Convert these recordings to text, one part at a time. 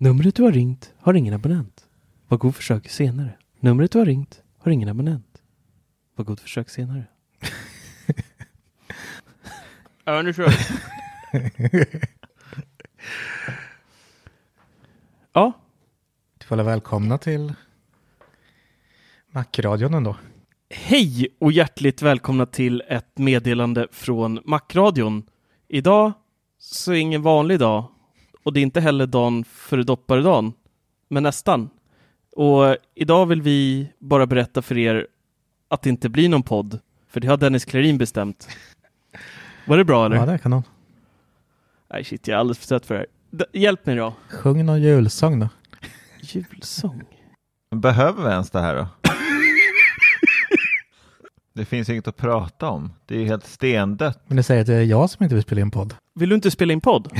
Numret du har ringt har ingen abonnent. Var god försök senare. Numret du har ringt har ingen abonnent. Var god försök senare. ja, nu kör vi. ja, Du får välkomna till Macradion ändå. hej och hjärtligt välkomna till ett meddelande från Macradion. Idag så är ingen vanlig dag och det är inte heller dagen före dopparedagen, men nästan. Och idag vill vi bara berätta för er att det inte blir någon podd, för det har Dennis Klarin bestämt. Var det bra eller? Ja, det är kanon. Nej shit, jag är alldeles för trött för det här. D- hjälp mig då. Sjung någon julsång då. Julsång. Behöver vi ens det här då? det finns inget att prata om. Det är ju helt stendött. Men ni säger att det är jag som inte vill spela in podd. Vill du inte spela in podd?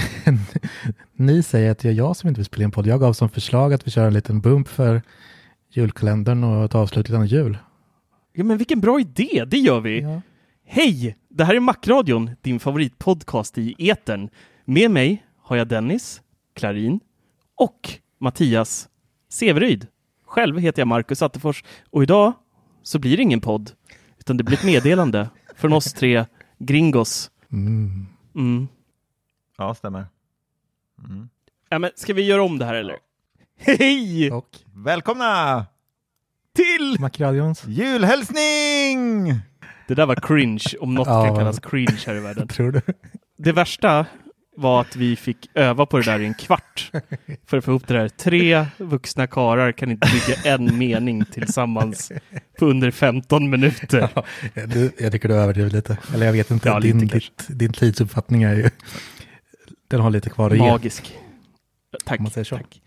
Ni säger att det är jag som inte vill spela in podd. Jag gav som förslag att vi kör en liten bump för julkalendern och ett avslut innan jul. Ja men vilken bra idé, det gör vi! Ja. Hej! Det här är Macradion, din favoritpodcast i etern. Med mig har jag Dennis, Klarin och Mattias Severyd. Själv heter jag Marcus Attefors och idag så blir det ingen podd, utan det blir ett meddelande från oss tre gringos. Mm. Mm. Ja, stämmer. Mm. Ja, men ska vi göra om det här eller? Hej! Och Välkomna Till! Macradions. julhälsning! Det där var cringe, om något Ja. kan kallas cringe här i världen. Tror du? Det värsta var att vi fick öva på det där i en kvart för att få ihop det där. Tre vuxna karar kan inte bygga en mening tillsammans på under 15 minuter. Ja, du, jag tycker du överdriver lite. Eller jag vet inte. Ja, din, ditt, din tidsuppfattning är ju... Den har lite kvar att ge. Magisk. Tack. Om man säger så. tack.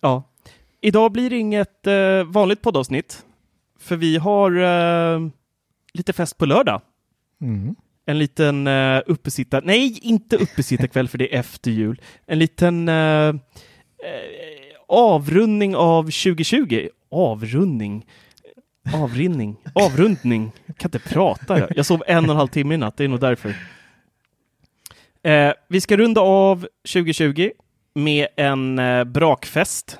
Ja. Idag blir det inget eh, vanligt poddavsnitt, för vi har eh, lite fest på lördag. Mm. En liten uh, uppesittar... Nej, inte uppesittarkväll för det är efter jul. En liten eh, eh, avrundning av 2020. Avrundning. Avrinning. Avrundning. Jag kan inte prata. Jag sov en och en halv timme i natt, det är nog därför. Eh, vi ska runda av 2020 med en eh, brakfest.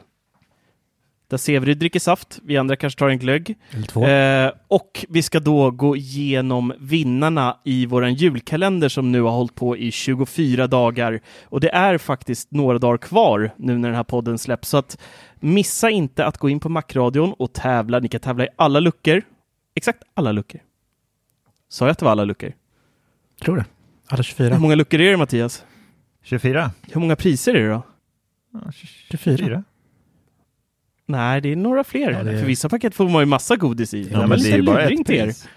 Där Severyd dricker saft, vi andra kanske tar en glögg. Eh, och vi ska då gå igenom vinnarna i våran julkalender som nu har hållit på i 24 dagar. Och det är faktiskt några dagar kvar nu när den här podden släpps. Så att missa inte att gå in på Macradion och tävla. Ni kan tävla i alla luckor. Exakt alla luckor. Sa jag att det var alla luckor? Tror det. Alla 24. Hur många luckor är det Mattias? 24? Hur många priser är det då? Ja, 24. Nej, det är några fler. Ja, det är- För vissa paket får man ju massa godis i. Ja, men en det är ju bara ett er. pris.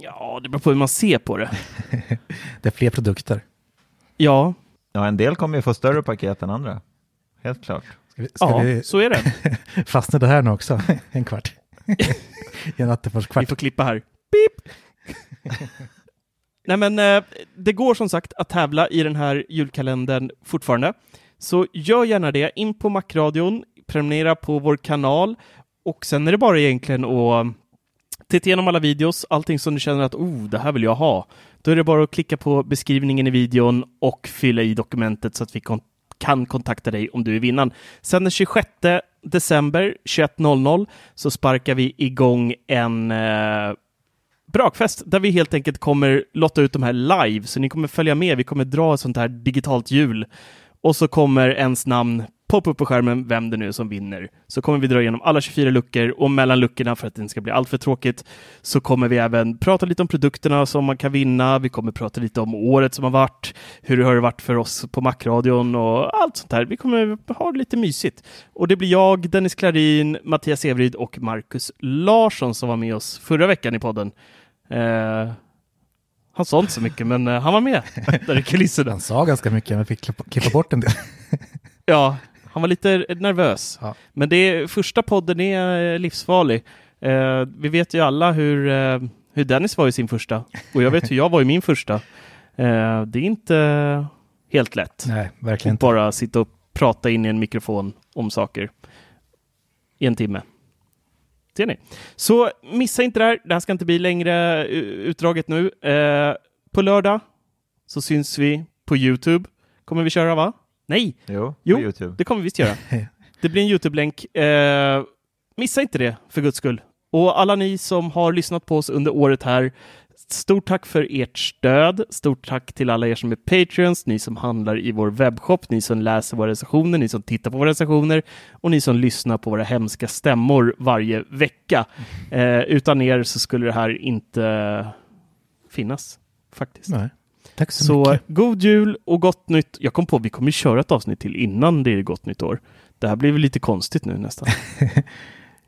Ja, det beror på hur man ser på det. Det är fler produkter. Ja, Ja, en del kommer ju få större paket än andra. Helt klart. Ska vi, ska ja vi så är det. fastna det här nu också? En kvart. En Attefors Vi kvart. får klippa här. Pip! Nej men eh, det går som sagt att tävla i den här julkalendern fortfarande. Så gör gärna det. In på Macradion, prenumerera på vår kanal och sen är det bara egentligen att mm, titta igenom alla videos, allting som du känner att oh, det här vill jag ha. Då är det bara att klicka på beskrivningen i videon och fylla i dokumentet så att vi kon kan kontakta dig om du är vinnaren. Sen den 26 december 21.00 så sparkar vi igång en eh, brakfest där vi helt enkelt kommer lotta ut de här live, så ni kommer följa med. Vi kommer dra ett sånt här digitalt hjul och så kommer ens namn poppa upp på skärmen, vem det nu är som vinner. Så kommer vi dra igenom alla 24 luckor och mellan luckorna, för att det inte ska bli alltför tråkigt, så kommer vi även prata lite om produkterna som man kan vinna. Vi kommer prata lite om året som har varit, hur det har varit för oss på Macradion och allt sånt där. Vi kommer ha det lite mysigt. Och det blir jag, Dennis Klarin, Mattias Everyd och Marcus Larsson som var med oss förra veckan i podden. Eh, han sa inte så mycket, men eh, han var med där i kulisserna. Han sa ganska mycket, men fick klippa, bort en del. Ja, han var lite nervös. Ja. Men det, första podden är eh, livsfarlig. Eh, vi vet ju alla hur, eh, hur Dennis var i sin första och jag vet hur jag var i min första. Eh, det är inte helt lätt Nej, verkligen att inte. bara sitta och prata in i en mikrofon om saker i en timme. Ser ni? Så missa inte det här. Det här ska inte bli längre eh, utdraget nu. Eh, på lördag så syns vi på Youtube. Kommer vi köra va? Nej, Jo, Jo. på Youtube. det kommer vi visst göra. Det blir en Youtube-länk. Eh, missa inte det, för guds skull. Och alla ni som har lyssnat på oss under året här, stort tack för ert stöd. Stort tack till alla er som är Patreons, ni som handlar i vår webbshop, ni som läser våra recensioner, ni som tittar på våra recensioner och ni som lyssnar på våra hemska stämmor varje vecka. Eh, utan er så skulle det här inte finnas, faktiskt. Nej. Tack så, Så mycket. god jul och gott nytt. Jag kom på vi kommer köra ett avsnitt till innan det är gott nytt år. Det här blir väl lite konstigt nu nästan.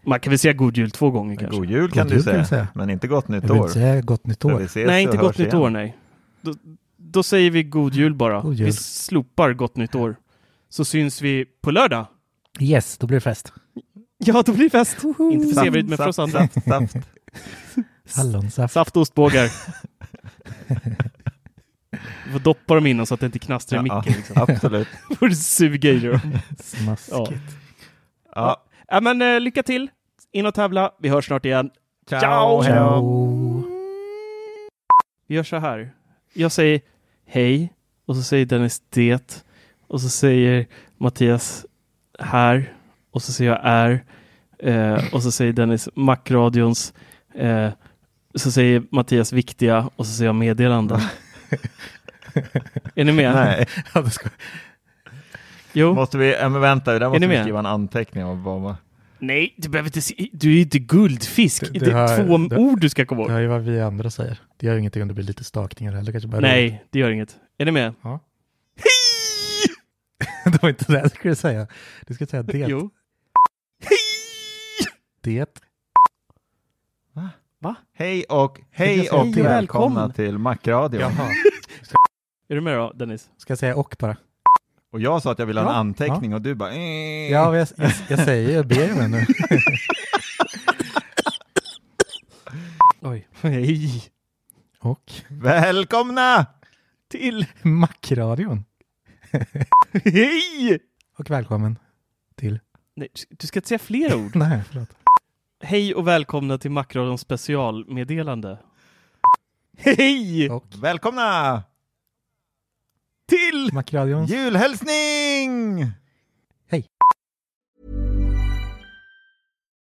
Man kan väl säga god jul två gånger kanske? God jul kan God du jul säga, säga. men inte gott nytt Jag vill år. inte säga gott nytt år. Nej, inte gott nytt igen. år, nej. Då, då säger vi god jul bara. God jul. Vi slopar gott nytt år. Så syns vi på lördag. Yes, då blir det fest. Ja, då blir det fest. Inte för Severid, men för oss saft, andra. saft, saft. Hallonsaft. Saft och ostbågar. Du får doppa dem innan så att det inte knastrar i Ja, micken. Liksom. Absolut. får du suga i dem. Smaskigt. Ja. Ja. Ja, men eh, lycka till. In och tävla. Vi hörs snart igen. Ciao. Ciao. Ciao. Vi gör så här. Jag säger hej och så säger Dennis det och så säger Mattias här och så säger jag är eh, och så säger Dennis Macradions eh, så säger Mattias viktiga och så säger jag meddelanden. Är ni med? Nej, ska... Jo. måste vi, äh, men vänta, där måste vi med? skriva en anteckning om vad Nej, du behöver inte se. Du är inte guldfisk. Det- Det, det är har- två det- ord du ska komma Det ihåg. är ju vad vi andra säger. Det gör ju ingenting om det blir lite stakningar heller. Kanske bara Nej, det gör inget. Är ni med? Ja. det var inte det jag skulle säga. Du ska säga det. Jo. Det. Hej och hej Jag säger och välkomna Välkommen. till Macradion. Jaha. Är du med då, Dennis? Ska jag säga och bara? Och jag sa att jag ville ha en Ja, anteckning och du bara eh. Ja, jag, jag, jag säger jag ber om nu. Oj. Hej. Och Välkomna! Till. Macradion. Hej! Och välkommen till... Nej, du ska inte säga fler ord. Nej, förlåt. Hej och välkomna till Macradions specialmeddelande. Hej! Och Välkomna! Till! Julhälsning!